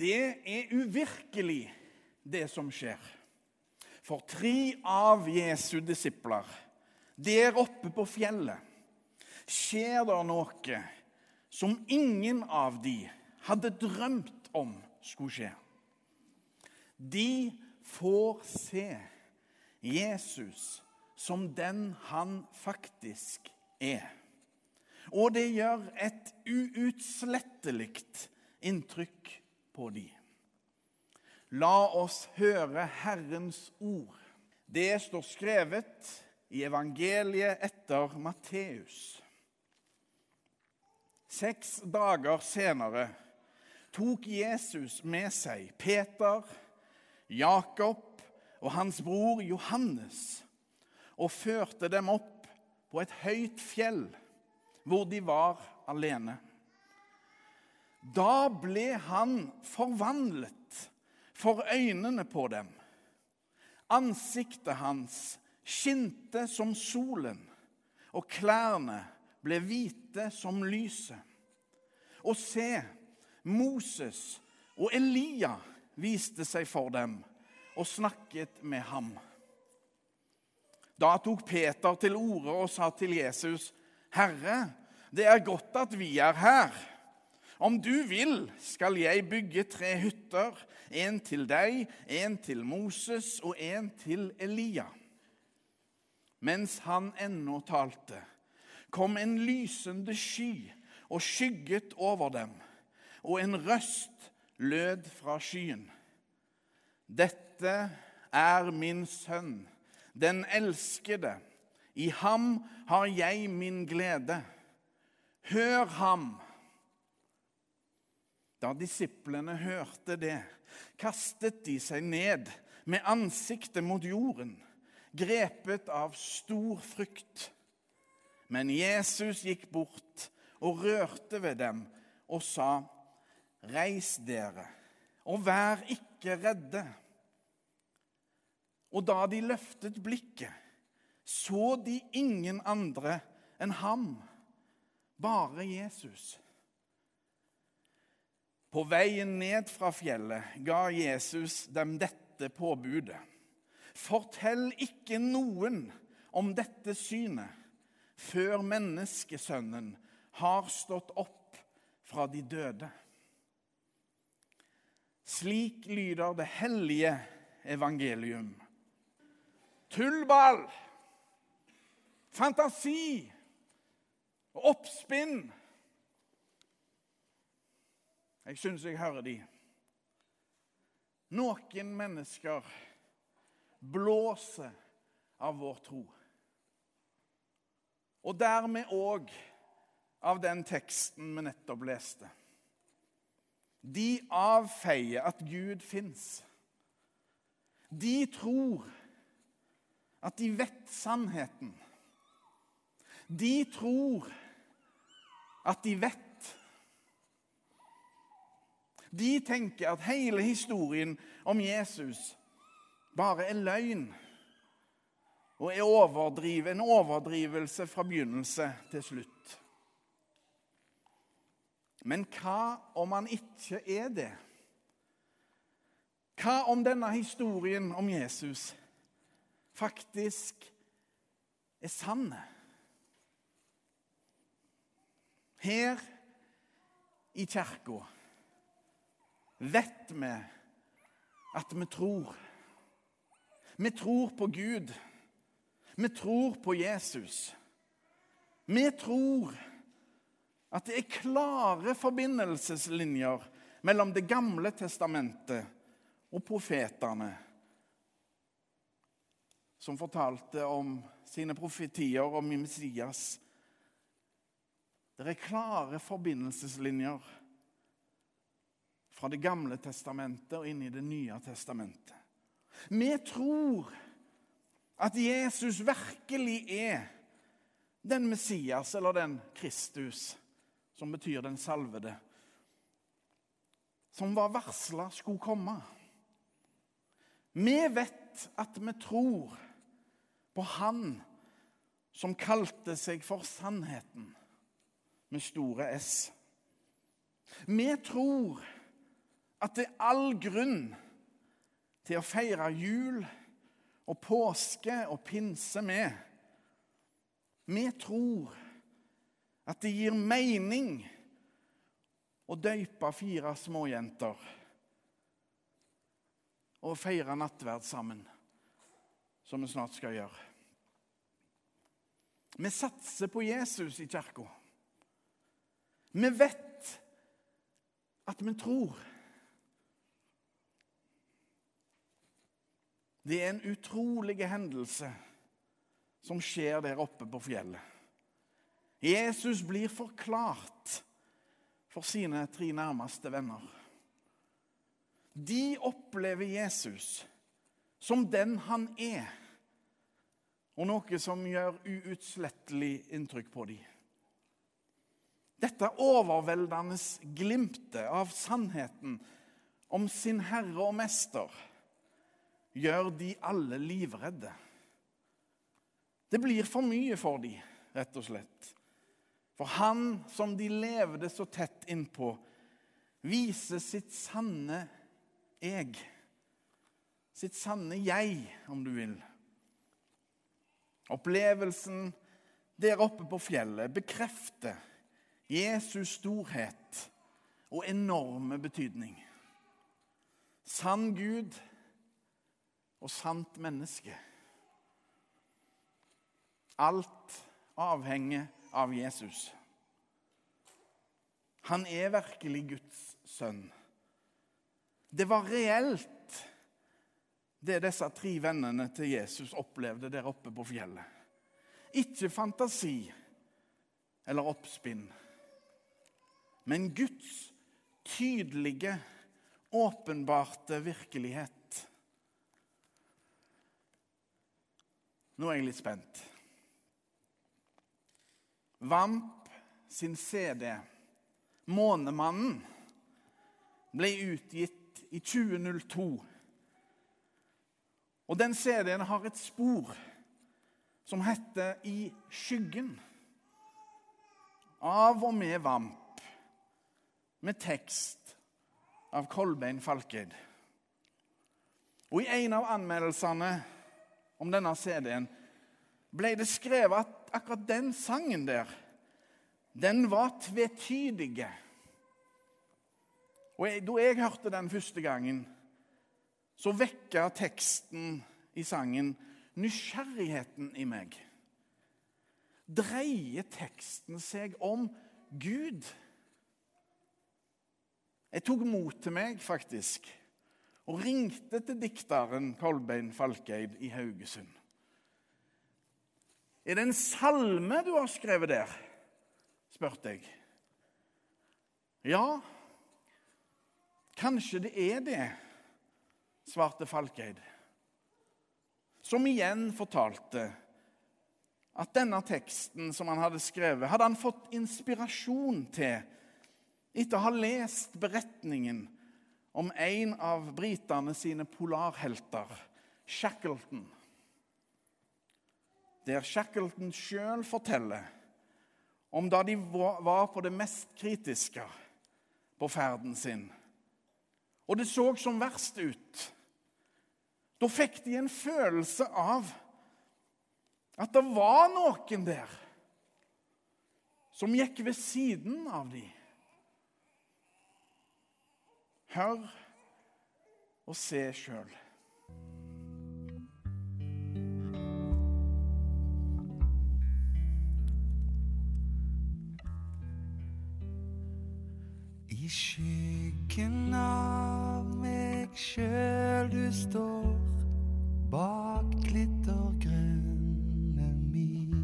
Det er uvirkelig, det som skjer. For tre av Jesu disipler, der oppe på fjellet, skjer det noe som ingen av de hadde drømt om skulle skje. De får se Jesus som den han faktisk er. Og det gjør et uutslettelig inntrykk på de. La oss høre Herrens ord. Det står skrevet i evangeliet etter Matteus. Seks dager senere tok Jesus med seg Peter, Jakob og hans bror Johannes og førte dem opp på et høyt fjell hvor de var alene. Da ble han forvandlet for øynene på dem. Ansiktet hans skinte som solen, og klærne ble hvite som lyset. Og se, Moses og Elia viste seg for dem og snakket med ham. Da tok Peter til orde og sa til Jesus, 'Herre, det er godt at vi er her.' Om du vil, skal jeg bygge tre hytter, en til deg, en til Moses og en til Elia. Mens han ennå talte, kom en lysende sky og skygget over dem, og en røst lød fra skyen. Dette er min sønn, den elskede. I ham har jeg min glede. Hør ham! Da disiplene hørte det, kastet de seg ned med ansiktet mot jorden, grepet av stor frykt. Men Jesus gikk bort og rørte ved dem og sa, 'Reis dere, og vær ikke redde.' Og da de løftet blikket, så de ingen andre enn ham, bare Jesus. På veien ned fra fjellet ga Jesus dem dette påbudet. Fortell ikke noen om dette synet før menneskesønnen har stått opp fra de døde. Slik lyder det hellige evangelium. Tullball, fantasi og oppspinn jeg syns jeg hører de. Noen mennesker blåser av vår tro. Og dermed òg av den teksten vi nettopp leste. De avfeier at Gud fins. De tror at de vet sannheten. De tror at de vet de tenker at hele historien om Jesus bare er løgn og er overdriv, en overdrivelse fra begynnelse til slutt. Men hva om han ikke er det? Hva om denne historien om Jesus faktisk er sann? Her i kirka vet vi at vi tror. Vi tror på Gud. Vi tror på Jesus. Vi tror at det er klare forbindelseslinjer mellom Det gamle testamentet og profetene, som fortalte om sine profetier om Messias. Det er klare forbindelseslinjer fra Det gamle testamentet og inn i Det nye testamentet. Vi tror at Jesus virkelig er den Messias, eller den Kristus, som betyr den salvede, som var varsla skulle komme. Vi vet at vi tror på Han som kalte seg for Sannheten, med store S. Vi tror at det er all grunn til å feire jul og påske og pinse med. Vi tror at det gir mening å døype fire småjenter og feire nattverd sammen, som vi snart skal gjøre. Vi satser på Jesus i kirka. Vi vet at vi tror. Det er en utrolig hendelse som skjer der oppe på fjellet. Jesus blir forklart for sine tre nærmeste venner. De opplever Jesus som den han er, og noe som gjør uutslettelig inntrykk på dem. Dette overveldende glimtet av sannheten om sin herre og mester gjør de alle livredde. Det blir for mye for de, rett og slett. For han som de levde så tett innpå, viser sitt sanne jeg. Sitt sanne jeg, om du vil. Opplevelsen der oppe på fjellet bekrefter Jesus storhet og enorme betydning. Sann Gud og sant menneske. Alt avhenger av Jesus. Han er virkelig Guds sønn. Det var reelt, det disse tre vennene til Jesus opplevde der oppe på fjellet. Ikke fantasi eller oppspinn, men Guds tydelige, åpenbarte virkelighet. Nå er jeg litt spent. Vamp sin CD, 'Månemannen', ble utgitt i 2002. Og den CD-en har et spor som heter 'I skyggen'. Av og med Vamp, med tekst av Kolbein Falkeid. Og i en av anmeldelsene om denne CD-en, ble det skrevet at akkurat den sangen der, den var tvetydige. Og jeg, Da jeg hørte den første gangen, så vekka teksten i sangen nysgjerrigheten i meg. Dreier teksten seg om Gud? Jeg tok mot til meg, faktisk og ringte til dikteren Kolbein Falkeid i Haugesund. Er det en salme du har skrevet der? spurte jeg. Ja, kanskje det er det, svarte Falkeid. Som igjen fortalte at denne teksten som han hadde skrevet, hadde han fått inspirasjon til etter å ha lest beretningen om en av britene sine polarhelter, Shackleton. Der Shackleton sjøl forteller om da de var på det mest kritiske på ferden sin. Og det så som verst ut. Da fikk de en følelse av at det var noen der som gikk ved siden av dem. Hør og se sjøl. I skyggen av meg sjøl du står bak glittergrønne mil.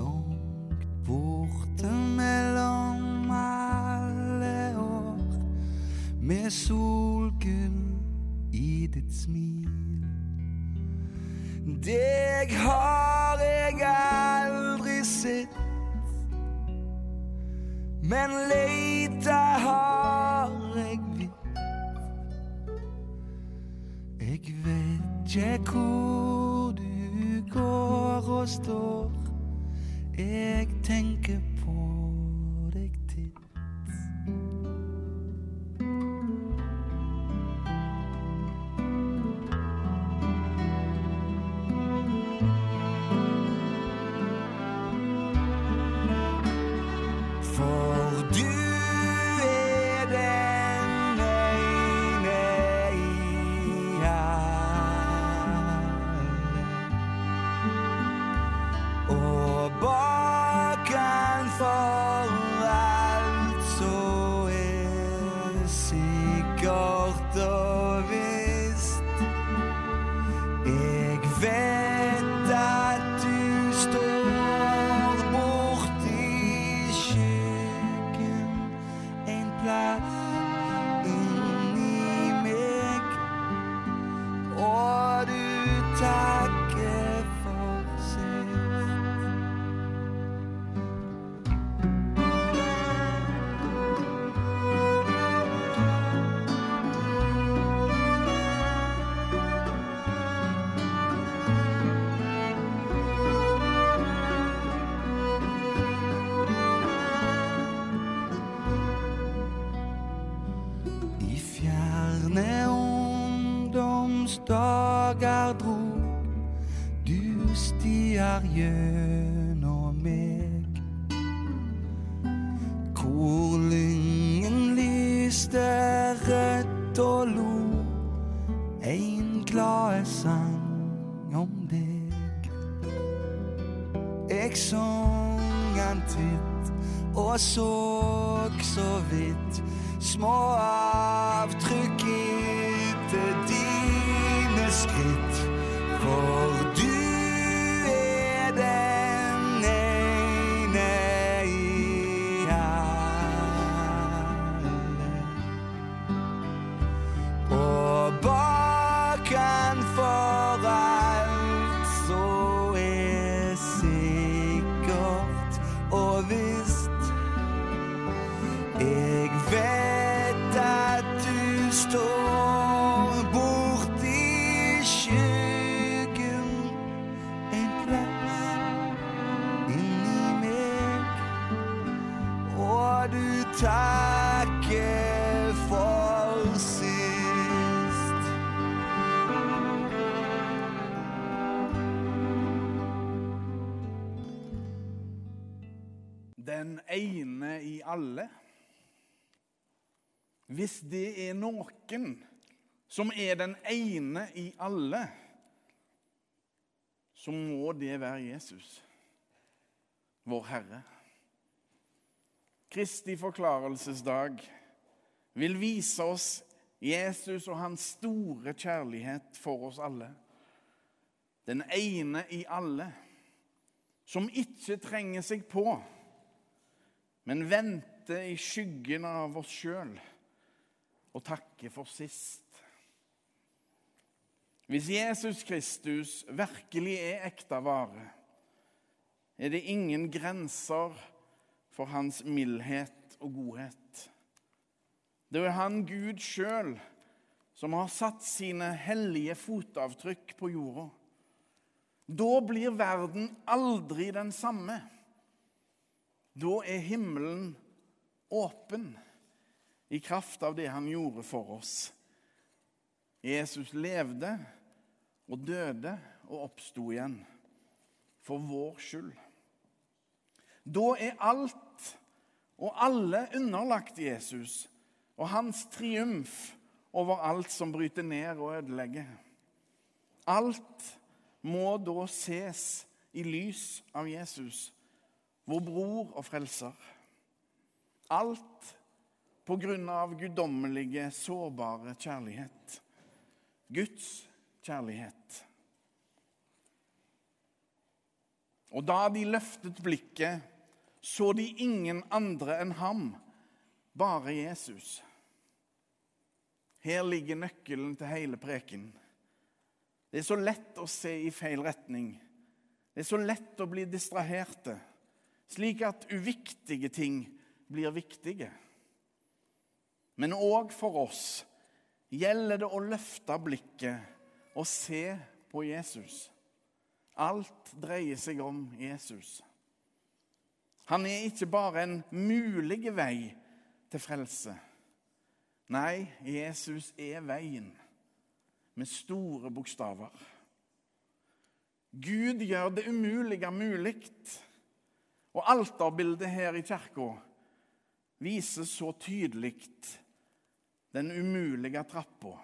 Langt borte med solgull i ditt smil. Deg har jeg aldri sett. Men leita har jeg vidt. Jeg vet ikke hvor du går og står. Jeg tenker ungdomsdager du stier gjennom meg. Hvor lyngen lyste rødt og lo en glade sang om deg. Jeg sang en titt og så så vidt små avtrykk etter dine skritt. For du er den Den ene i alle. Hvis det er noen som er den ene i alle, så må det være Jesus, vår Herre. Kristi forklarelsesdag vil vise oss Jesus og hans store kjærlighet for oss alle. Den ene i alle, som ikke trenger seg på, men vente i skyggen av oss sjøl og takke for sist. Hvis Jesus Kristus virkelig er ekte vare, er det ingen grenser for hans mildhet og godhet. Det er han Gud sjøl som har satt sine hellige fotavtrykk på jorda. Da blir verden aldri den samme. Da er himmelen åpen i kraft av det han gjorde for oss. Jesus levde og døde og oppsto igjen for vår skyld. Da er alt og alle underlagt Jesus og hans triumf over alt som bryter ned og ødelegger. Alt må da ses i lys av Jesus, vår bror og frelser. Alt på grunn av guddommelige, sårbare kjærlighet. Guds kjærlighet. Og da de løftet blikket, så de ingen andre enn ham, bare Jesus. Her ligger nøkkelen til hele preken. Det er så lett å se i feil retning. Det er så lett å bli distraherte, slik at uviktige ting blir viktige. Men òg for oss gjelder det å løfte blikket og se på Jesus. Alt dreier seg om Jesus. Han er ikke bare en mulig vei til frelse. Nei, Jesus er veien, med store bokstaver. Gud gjør det umulige mulig. Og alterbildet her i kirka viser så tydelig den umulige trappa.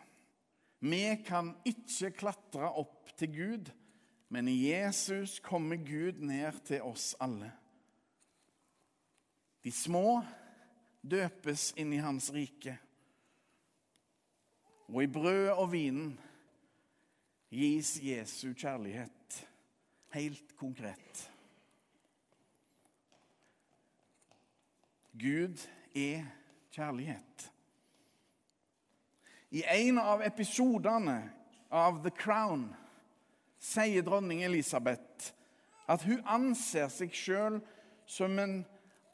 Vi kan ikke klatre opp til Gud, men i Jesus kommer Gud ned til oss alle. De små døpes inn i Hans rike. Og i brødet og vinen gis Jesu kjærlighet helt konkret. Gud er kjærlighet. I en av episodene av The Crown sier dronning Elisabeth at hun anser seg sjøl som en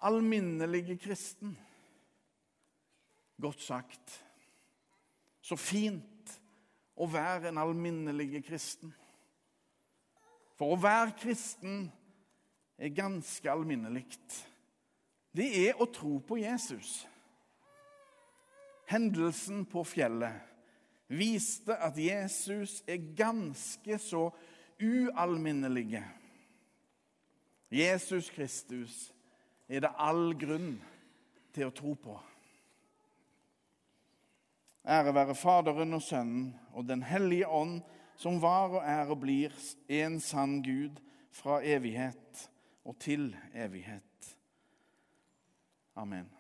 alminnelig kristen. Godt sagt. Så fint å være en alminnelig kristen. For å være kristen er ganske alminnelig. Det er å tro på Jesus. Hendelsen på fjellet viste at Jesus er ganske så ualminnelig. Jesus Kristus er det all grunn til å tro på. Ære være Faderen og Sønnen og Den hellige ånd, som var og er og blir en sann Gud fra evighet og til evighet. Amen.